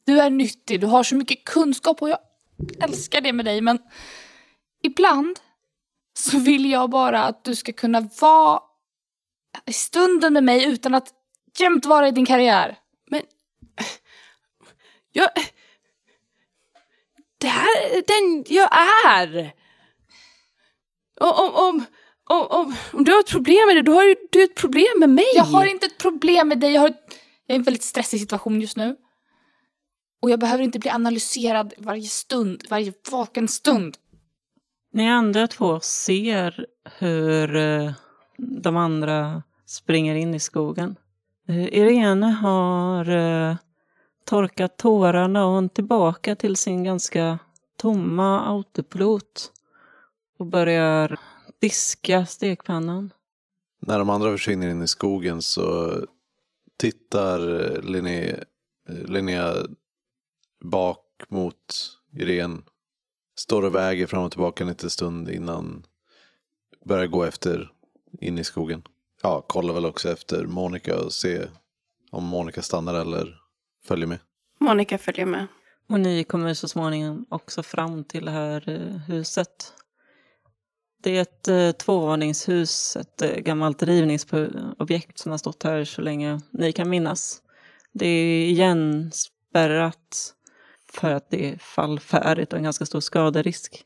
S4: du är nyttig, du har så mycket kunskap och jag älskar det med dig, men ibland så vill jag bara att du ska kunna vara i stunden med mig utan att jämt vara i din karriär.
S3: Men... Jag... Det här är den jag är! Om, om, om, om, om, du har ett problem med det, då har ju du ett problem med mig.
S4: Jag har inte ett problem med dig, jag, har ett, jag är i en väldigt stressig situation just nu. Och jag behöver inte bli analyserad varje stund, varje vaken stund.
S1: Ni andra två ser hur eh, de andra springer in i skogen. Eh, Irene har eh, torkat tårarna och hon är tillbaka till sin ganska tomma autopilot och börjar diska stekpannan.
S5: När de andra försvinner in i skogen så tittar Linnea, Linnea bak mot Irene. Står och väger fram och tillbaka en liten stund innan börjar gå efter in i skogen. Ja, kollar väl också efter Monica och se om Monica stannar eller följer med.
S2: Monica följer med.
S1: Och ni kommer så småningom också fram till det här eh, huset. Det är ett eh, tvåvåningshus, ett eh, gammalt rivningsobjekt som har stått här så länge ni kan minnas. Det är igenspärrat för att det är fallfärdigt och en ganska stor skaderisk.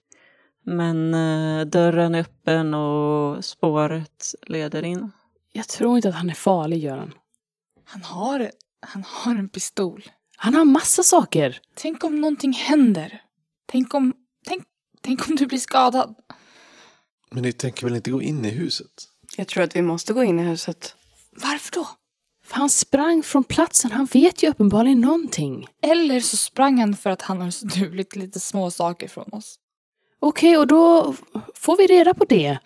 S1: Men eh, dörren är öppen och spåret leder in.
S3: Jag tror inte att han är farlig, Göran.
S4: Han har, han har en pistol.
S3: Han har massa saker.
S4: Tänk om någonting händer. Tänk om, tänk, tänk om du blir skadad.
S5: Men ni tänker väl inte gå in i huset?
S2: Jag tror att vi måste gå in i huset.
S4: Varför då?
S3: För han sprang från platsen. Han vet ju uppenbarligen någonting.
S4: Eller så sprang han för att han har stulit lite små saker från oss.
S3: Okej, och då får vi reda på det.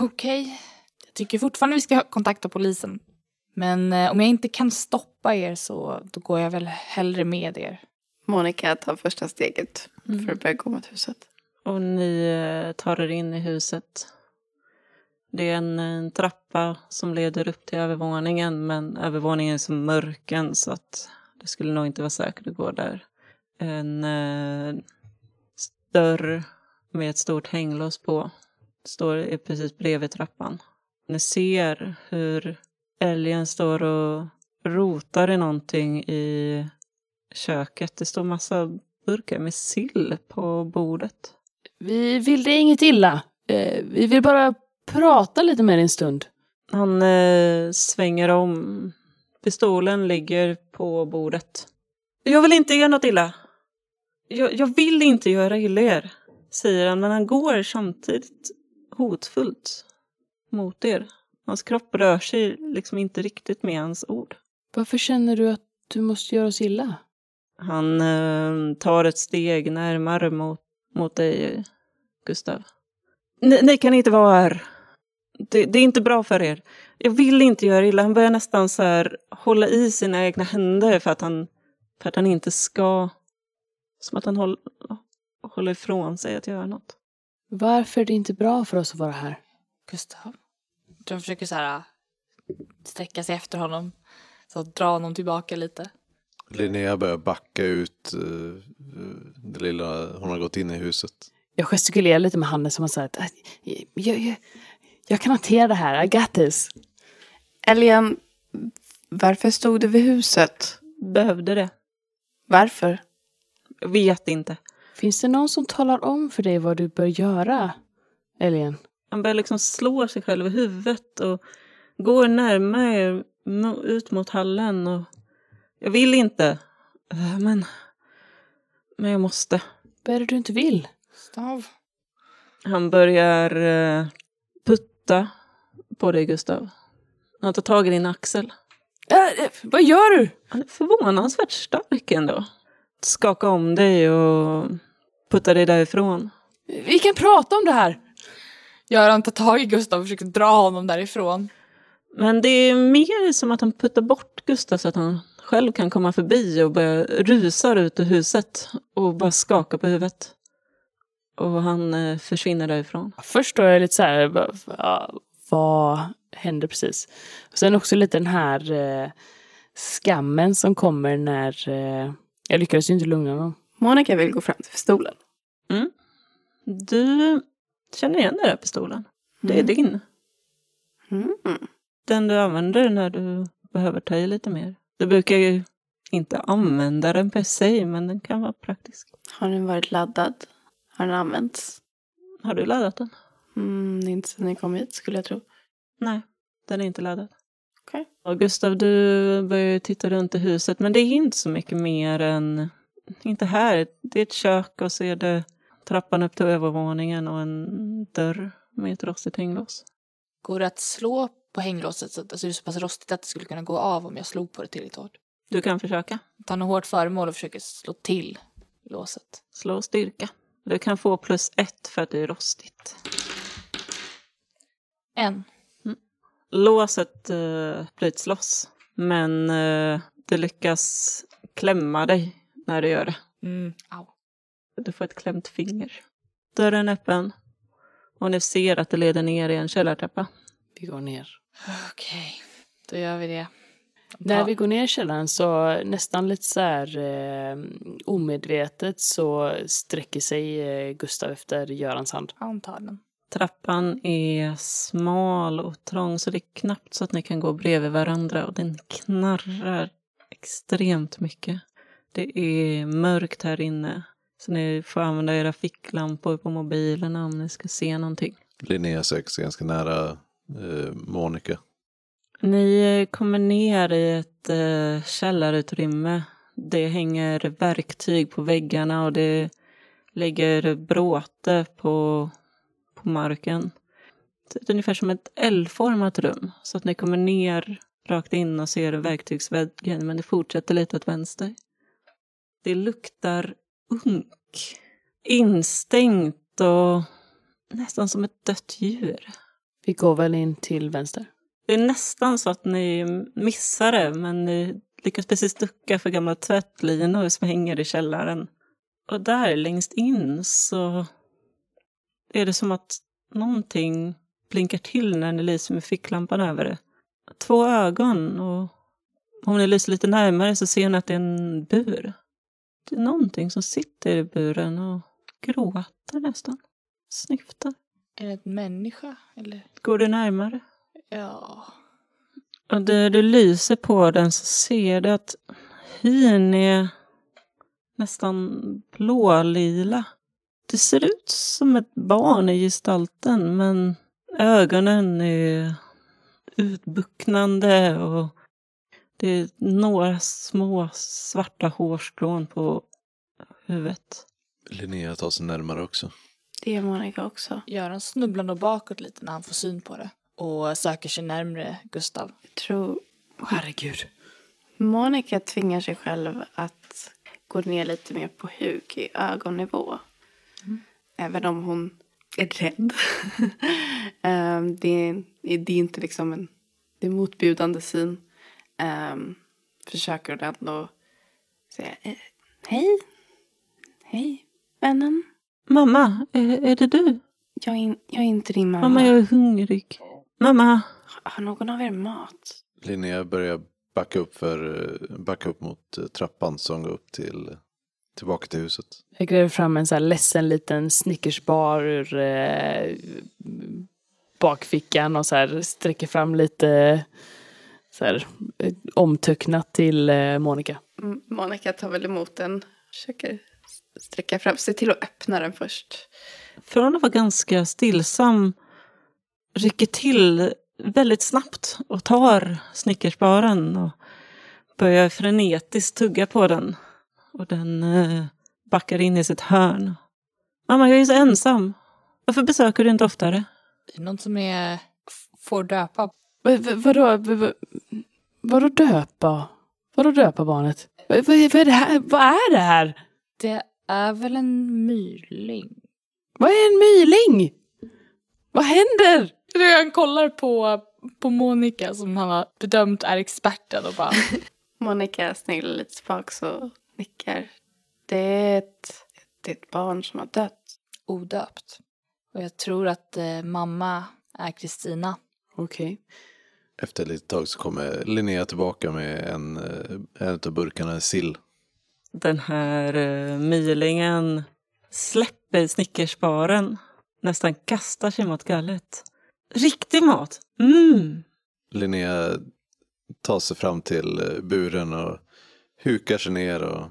S4: Okej. Jag tycker fortfarande vi ska kontakta polisen. Men eh, om jag inte kan stoppa er så då går jag väl hellre med er.
S2: Monica tar första steget för att börja gå mot huset.
S1: Och ni eh, tar er in i huset. Det är en, en trappa som leder upp till övervåningen men övervåningen är så mörken så att det skulle nog inte vara säkert att gå där. En eh, dörr med ett stort hänglås på står precis bredvid trappan. Ni ser hur älgen står och rotar i någonting i köket. Det står massa burkar med sill på bordet.
S3: Vi vill dig inget illa. Eh, vi vill bara prata lite med dig en stund.
S1: Han eh, svänger om. Pistolen ligger på bordet. Jag vill inte göra något illa. Jag, jag vill inte göra illa er, säger han, men han går samtidigt hotfullt mot er. Hans kropp rör sig liksom inte riktigt med hans ord.
S3: Varför känner du att du måste göra oss illa?
S1: Han eh, tar ett steg närmare mot, mot dig, Gustav. Ni, ni kan inte vara här. Det, det, är inte bra för er. Jag vill inte göra illa. Han börjar nästan så här hålla i sina egna händer för att han, för att han inte ska... Som att han håll, håller ifrån sig att göra något.
S3: Varför är det inte bra för oss att vara här?
S4: Gustav. De försöker så här sträcka sig efter honom. Så att dra honom tillbaka lite.
S5: Linnea börjar backa ut uh, det lilla, hon har gått in i huset.
S3: Jag gestikulerar lite med handen som att säga att jag, jag, jag kan hantera det här, I got this.
S2: Elian, varför stod du vid huset?
S1: Behövde det.
S2: Varför?
S1: Jag vet inte.
S3: Finns det någon som talar om för dig vad du bör göra, Elien?
S1: Han börjar liksom slå sig själv i huvudet och går närmare ut mot hallen. Och jag vill inte, men, men jag måste.
S3: Vad är det du inte vill?
S4: Stav.
S1: Han börjar uh, putta på dig, Gustav. Han tar tag i din axel.
S3: Äh, vad gör du?
S1: Han är förvånansvärt stark ändå. Skaka om dig och putta dig därifrån.
S3: Vi kan prata om det här.
S4: Göran tar tag i Gustav och försöker dra honom därifrån.
S1: Men det är mer som att han puttar bort Gustav så att han själv kan komma förbi och börja rusa ut ur huset och bara skaka på huvudet. Och han eh, försvinner därifrån.
S3: Först då är jag lite så här, vad, vad hände precis? Och sen också lite den här eh, skammen som kommer när eh, jag lyckades ju inte lugna honom.
S2: Monica vill gå fram till pistolen.
S1: Mm. Du känner igen den där pistolen. Det är
S2: Mm.
S1: din.
S2: Mm.
S1: Den du använder när du behöver ta i lite mer. Du brukar ju inte använda den per se, men den kan vara praktisk.
S2: Har den varit laddad? Har den använts?
S1: Har du laddat den?
S2: Mm, inte sedan ni kom hit skulle jag tro.
S1: Nej, den är inte laddad.
S2: Okej.
S1: Och Gustav, du börjar titta runt i huset, men det är inte så mycket mer än... Inte här. Det är ett kök och så är det trappan upp till övervåningen och en dörr med ett rostigt hänglås.
S4: Går det att slå på hänglåset så att alltså det är så pass rostigt att det skulle kunna gå av om jag slog på det tillräckligt hårt?
S1: Du kan försöka
S4: Ta något hårt föremål och försöker slå till låset.
S1: slå styrka. Du kan få plus ett för att det är rostigt.
S4: En.
S1: Låset uh, bryts loss, men uh, det lyckas klämma dig när du gör det.
S4: Mm.
S1: Du får ett klämt finger. Dörren är öppen och ni ser att det leder ner i en källartrappa.
S3: Vi går ner.
S4: Okej, då gör vi det.
S3: När vi går ner i källaren så nästan lite så här eh, omedvetet så sträcker sig eh, Gustav efter Görans hand.
S4: Antagligen.
S1: Trappan är smal och trång så det är knappt så att ni kan gå bredvid varandra och den knarrar extremt mycket. Det är mörkt här inne så ni får använda era ficklampor på mobilerna om ni ska se någonting.
S5: Linnea söker sig ganska nära eh, Monica.
S1: Ni kommer ner i ett eh, källarutrymme. Det hänger verktyg på väggarna och det ligger bråte på, på marken. Det är ungefär som ett L-format rum. Så att ni kommer ner rakt in och ser verktygsväggen men det fortsätter lite åt vänster. Det luktar unk. Instängt och nästan som ett dött djur.
S3: Vi går väl in till vänster.
S1: Det är nästan så att ni missar det, men ni lyckas precis ducka för gamla tvättlinor som hänger i källaren. Och där längst in så är det som att någonting blinkar till när ni lyser med ficklampan över det. Två ögon och om ni lyser lite närmare så ser ni att det är en bur. Det är någonting som sitter i buren och gråter nästan. Snyftar.
S4: Är det en människa? Eller?
S1: Går du närmare?
S4: Ja.
S1: Och när du lyser på den så ser du att hyn är nästan blålila. Det ser ut som ett barn i gestalten men ögonen är utbucknande och det är några små svarta hårstrån på huvudet.
S5: Linnea tar sig närmare också.
S2: Det är Monica också.
S4: Göran snubblar nog bakåt lite när han får syn på det. Och söker sig närmre Gustav.
S2: Jag tror
S3: Herregud.
S2: Monica tvingar sig själv att gå ner lite mer på huk i ögonnivå. Även om hon är rädd. Ehm, det, är, det är inte liksom en det är motbjudande syn. Um, försöker hon ändå säga eh, hej. Hej, vännen.
S1: Mamma, är, är det du?
S2: Jag är, jag är inte din mamma.
S1: Mamma, jag är hungrig. Mamma,
S2: Har någon av er mat?
S5: Linnea börjar backa upp, för, backa upp mot eh, trappan som går upp till, tillbaka till huset.
S3: Jag gräver fram en så här ledsen liten snickersbar ur eh, bakfickan och så här sträcker fram lite så här, eh, omtöcknat till eh, Monica.
S2: Mm, Monica tar väl emot den. Försöker sträcka fram. Se till att öppna den först.
S1: från att vara ganska stillsam rycker till väldigt snabbt och tar snickersbaren och börjar frenetiskt tugga på den. Och den eh, backar in i sitt hörn. Mamma, jag är så ensam. Varför besöker du inte oftare?
S4: Någon som är, får döpa.
S3: Va- Vadå, va- va- vadå döpa? Vadå döpa barnet? Va- Vad är det här? Vad är det här?
S4: Det är väl en myrling?
S3: Vad är en myling? Vad händer?
S4: Han kollar på, på Monica som han har bedömt är experten och bara
S2: Monica sneglar lite tillbaka och nickar. Det är ett, det är ett barn som har dött.
S4: odöpt. Och jag tror att eh, mamma är Kristina.
S3: Okej.
S5: Efter ett litet tag så kommer Linnea tillbaka med en, eh, en av burkarna sill.
S1: Den här uh, mylingen släpper snickersbaren. Nästan kastar sig mot gallret. Riktig mat! Mm!
S5: Linnea tar sig fram till eh, buren och hukar sig ner och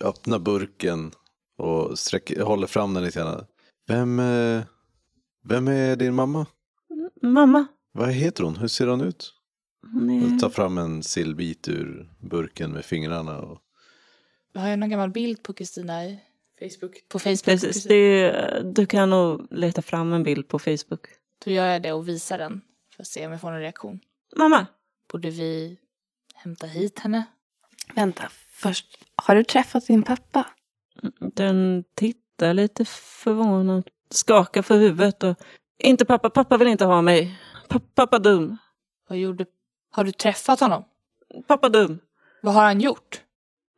S5: öppnar burken och sträcker, håller fram den lite grann. Vem, eh, vem är din mamma?
S1: Mamma,
S5: Vad heter hon? Hur ser hon ut?
S1: hon är...
S5: Tar fram en sillbit ur burken med fingrarna. Och...
S4: Vi har ju någon gammal bild på Kristina i
S3: Facebook.
S4: på Facebook.
S1: Precis, det, du kan nog leta fram en bild på Facebook.
S4: Då gör jag det och visar den för att se om jag får någon reaktion.
S1: Mamma!
S4: Borde vi hämta hit henne?
S2: Vänta, först. Har du träffat din pappa?
S1: Den tittar lite förvånad, skakar för huvudet och... Inte pappa, pappa vill inte ha mig. Pa- pappa dum.
S4: Vad gjorde... Har du träffat honom?
S1: Pappa dum.
S4: Vad har han gjort?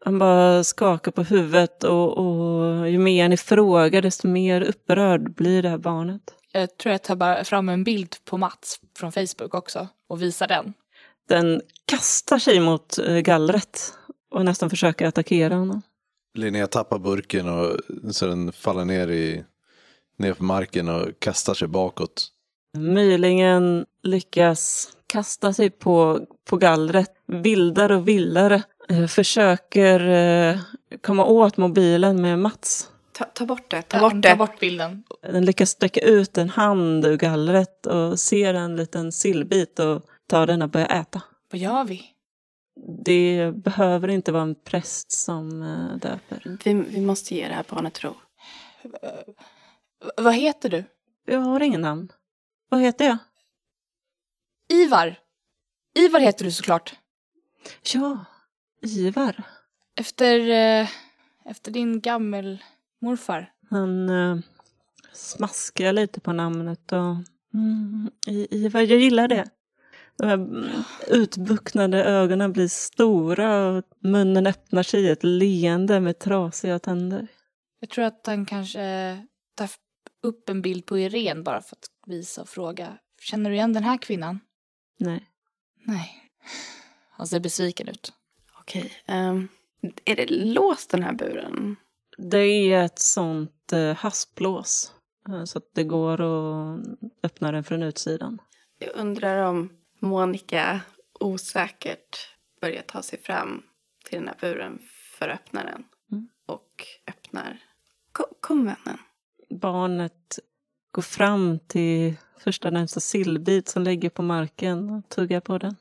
S1: Han bara skakar på huvudet och, och ju mer ni frågar desto mer upprörd blir det här barnet.
S4: Jag tror jag tar bara fram en bild på Mats från Facebook också och visar den.
S1: Den kastar sig mot eh, gallret och nästan försöker attackera honom.
S5: Linnea tappar burken och så den faller ner, i, ner på marken och kastar sig bakåt.
S1: Mylingen lyckas kasta sig på, på gallret vildare och vildare. Eh, försöker eh, komma åt mobilen med Mats.
S2: Ta, ta bort det, ta
S4: Ja,
S2: bort det.
S4: Ta bort bilden.
S1: Den lyckas sträcka ut en hand ur gallret och ser en liten sillbit och tar den och börjar äta.
S4: Vad gör vi?
S1: Det behöver inte vara en präst som eh, döper.
S2: Vi, vi måste ge det här barnet ro.
S4: Vad heter du?
S1: Jag har ingen namn. Vad heter jag?
S4: Ivar. Ivar heter du såklart.
S1: Ja, Ivar.
S4: Efter, eh, efter din gammelmorfar.
S1: Han eh, smaskar lite på namnet och... Mm, I- Ivar, jag gillar det. De här mm, utbucknade ögonen blir stora och munnen öppnar sig i ett leende med trasiga tänder.
S4: Jag tror att han kanske tar f- upp en bild på Irene bara för att visa och fråga. Känner du igen den här kvinnan?
S1: Nej.
S4: Nej. Han ser besviken ut.
S2: Okej. ehm, är det låst den här buren?
S1: Det är ett sånt eh, hasplås. eh, Så att det går att öppna den från utsidan.
S2: Jag undrar om Monica osäkert börjar ta sig fram till den här buren för att öppna den.
S1: Mm.
S2: Och öppnar. Kom, kom vännen.
S1: Barnet går fram till första närmsta sillbit som ligger på marken och tuggar på den.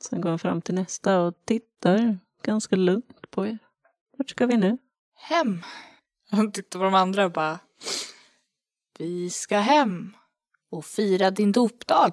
S1: Sen går han fram till nästa och tittar ganska lugnt på er. Vart ska vi nu?
S4: Hem. Han tittar på de andra och bara. Vi ska hem och fira din dopdag.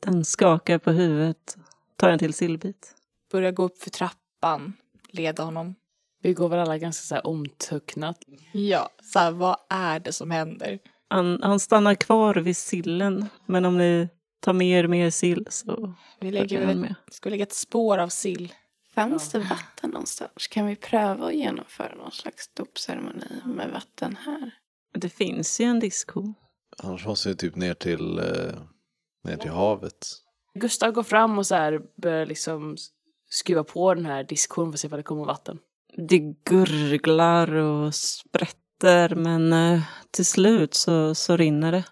S1: Den skakar på huvudet, tar en till sillbit.
S4: Börjar gå upp för trappan, leda honom.
S3: Vi går väl alla ganska så här omtöcknat.
S4: Ja, så här, vad är det som händer?
S1: Han, han stannar kvar vid sillen, men om ni tar med er mer sill så
S4: Vi lägger
S1: med.
S4: ska vi lägga ett spår av sill.
S2: Fanns det vatten någonstans? Kan vi pröva att genomföra någon slags dopceremoni med vatten här?
S1: Det finns ju en diskho.
S5: Annars måste vi typ ner till, eh, ner till havet.
S3: Gustav går fram och så här börjar liksom skruva på den här diskon för att se vad det kommer vatten.
S1: Det gurglar och sprätter, men eh, till slut så, så rinner det.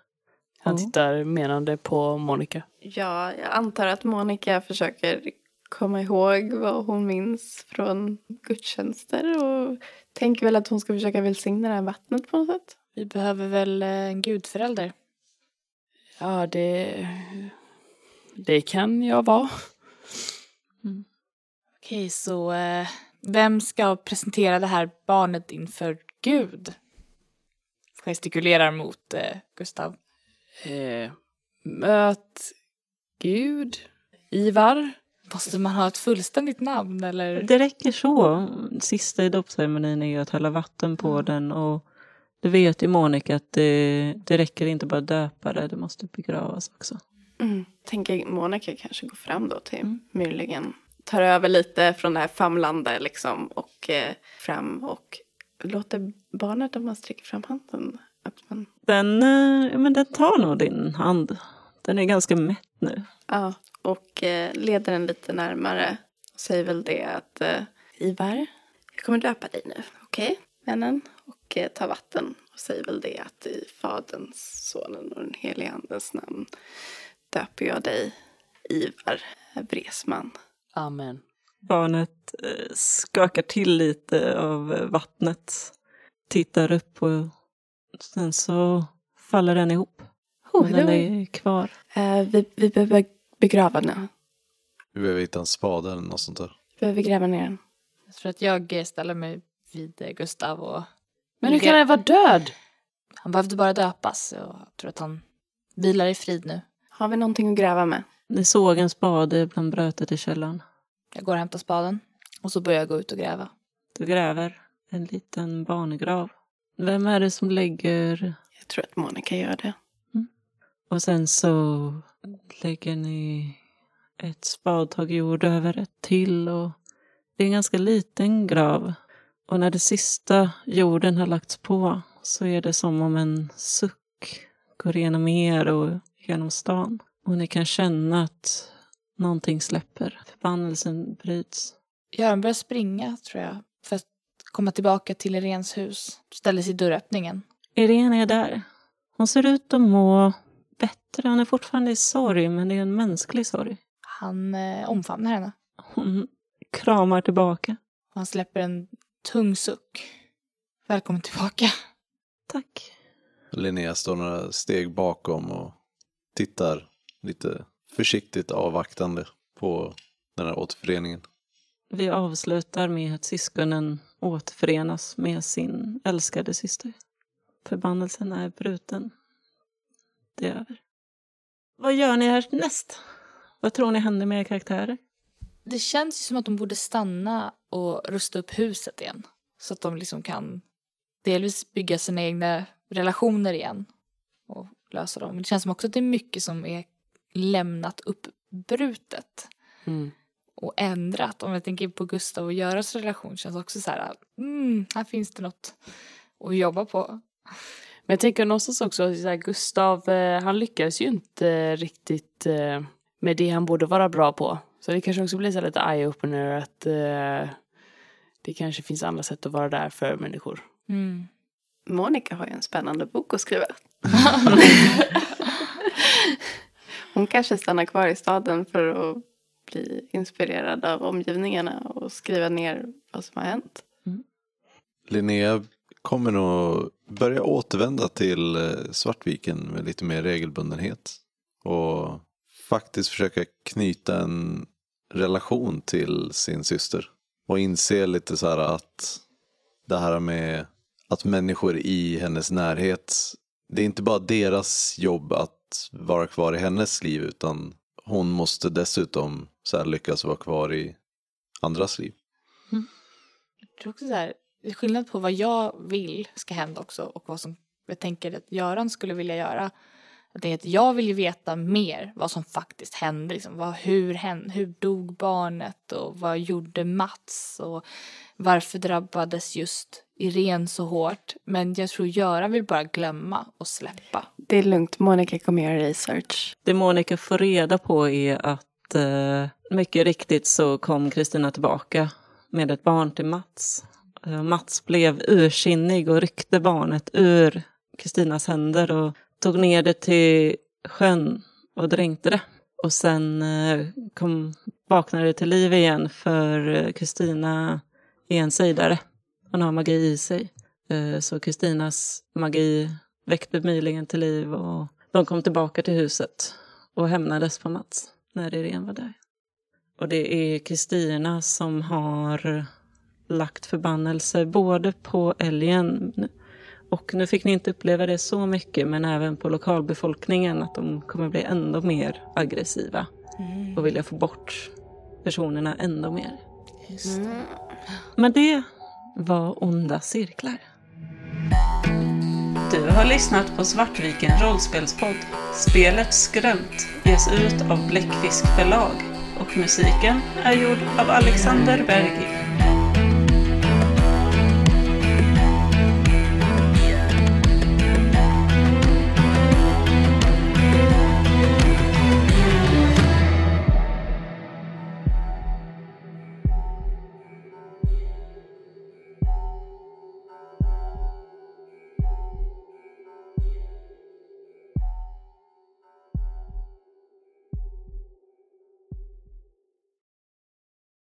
S3: Han tittar menande på Monica.
S2: Ja, jag antar att Monica försöker komma ihåg vad hon minns från gudstjänster och tänker väl att hon ska försöka välsigna det här vattnet på något sätt.
S4: Vi behöver väl eh, en gudförälder.
S3: Ja, det... Det kan jag vara.
S4: Okej, så eh, vem ska presentera det här barnet inför Gud? Gestikulerar mot eh, Gustav.
S3: Eh, möt Gud. Ivar.
S4: Måste man ha ett fullständigt namn eller?
S1: Det räcker så. Sista i dopceremonin är ju att hälla vatten på den och det vet ju Monica att det, det räcker inte bara att döpa det, det måste begravas också.
S2: Mm. Tänker Monica kanske går fram då till Myrligen. Tar över lite från det här famlande liksom och eh, fram och låter barnet om man sträcker fram handen. Att man,
S1: Den, eh, men den tar nog din hand. Den är ganska mätt nu.
S2: ja, och eh, leder den lite närmare. Och säger väl det att eh, Ivar, jag kommer döpa dig nu, okej vännen? Och eh, tar vatten och säger väl det att i Faderns, Sonen och den helige Andens namn döper jag dig Ivar Bresman.
S3: Amen.
S1: Barnet skakar till lite av vattnet. Tittar upp och sen så faller den ihop.
S2: Oh,
S1: Men den
S2: var-
S1: är kvar.
S2: Eh, vi, vi behöver begrava den.
S5: Vi behöver hitta en spade eller något sånt där.
S2: Vi behöver gräva ner den.
S4: Jag tror att jag ställer mig vid eh, Gustav och
S3: Men hur kan han vara död?
S4: han behövde bara döpas. Och jag tror att han vilar i frid nu.
S2: Har vi någonting att gräva med?
S1: Ni såg en spade bland brötet i källaren.
S4: Jag går och hämtar spaden och så börjar jag gå ut och gräva.
S1: Du gräver en liten barngrav. Vem är det som lägger
S2: Jag tror att Monica gör det.
S1: Och sen så lägger ni ett spadtag jord över ett till och det är en ganska liten grav. Och när det sista jorden har lagts på så är det som om en suck går igenom er och genom stan. Och ni kan känna att någonting släpper. Förbannelsen bryts.
S4: Göran börjar springa tror jag. För att komma tillbaka till Irens hus. Ställer sig i dörröppningen.
S1: Irene är där. Hon ser ut att må bättre. Hon är fortfarande i sorg, men det är en mänsklig sorg.
S4: Han eh, omfamnar henne.
S1: Hon kramar tillbaka.
S4: Och han släpper en tung suck. Välkommen tillbaka.
S1: Tack.
S5: Linnea står några steg bakom och tittar lite försiktigt avvaktande på den här återföreningen.
S1: Vi avslutar med att syskonen återförenas med sin älskade syster. Förbannelsen är bruten. Det över. Vad gör ni härnäst? Vad tror ni händer med era karaktärer?
S4: Det känns ju som att de borde stanna och rusta upp huset igen. Så att de liksom kan delvis bygga sina egna relationer igen. Och lösa dem. Men det känns som också att det är mycket som är lämnat uppbrutet.
S3: Mm.
S4: och ändrat. Om jag tänker på Gustav och Görans relation känns också så här, mm, här finns det något att jobba på.
S3: Men jag tänker någonstans också, så här, Gustav, eh, han lyckades ju inte riktigt eh, med det han borde vara bra på. Så det kanske också blir så lite eye-opener att eh, det kanske finns andra sätt att vara där för människor.
S4: Mm.
S2: Monica har ju en spännande bok att skriva. Hon kanske stannar kvar i staden för att bli inspirerad av omgivningarna och skriva ner vad som har hänt.
S5: Linnea kommer nog börja återvända till eh, Svartviken med lite mer regelbundenhet. Och faktiskt försöka knyta en relation till sin syster. Och inse lite så här att det här med att människor i hennes närhet, det är inte bara deras jobb att vara kvar i hennes liv utan hon måste dessutom så här lyckas vara kvar i andras liv. Mm.
S4: Jag tror också så här, det är skillnad på vad jag vill ska hända också och vad som jag tänker att Göran skulle vilja göra. Jag, tänker att jag vill ju veta mer vad som faktiskt hände. Liksom. Vad, hur, hände, hur dog barnet och vad gjorde Mats och varför drabbades just Irene så hårt. Men jag tror Göran vill bara glömma och släppa.
S2: Det är lugnt, Monica kommer göra research.
S1: Det Monica får reda på är att eh, mycket riktigt så kom Kristina tillbaka med ett barn till Mats. Eh, Mats blev ursinnig och ryckte barnet ur Kristinas händer och tog ner det till sjön och dränkte det. Och sen eh, kom, vaknade det till liv igen för eh, Kristina är en sejdare. Hon har magi i sig. Så Kristinas magi väckte mylingen till liv och de kom tillbaka till huset och hämnades på Mats när Irene var där. Och det är Kristina som har lagt förbannelse både på älgen och nu fick ni inte uppleva det så mycket men även på lokalbefolkningen att de kommer bli ändå mer aggressiva och vilja få bort personerna ändå mer. Men det var onda cirklar. Du har lyssnat på Svartviken rollspelspodd. Spelet Skrönt ges ut av Bläckfisk förlag och musiken är gjord av Alexander Bergil.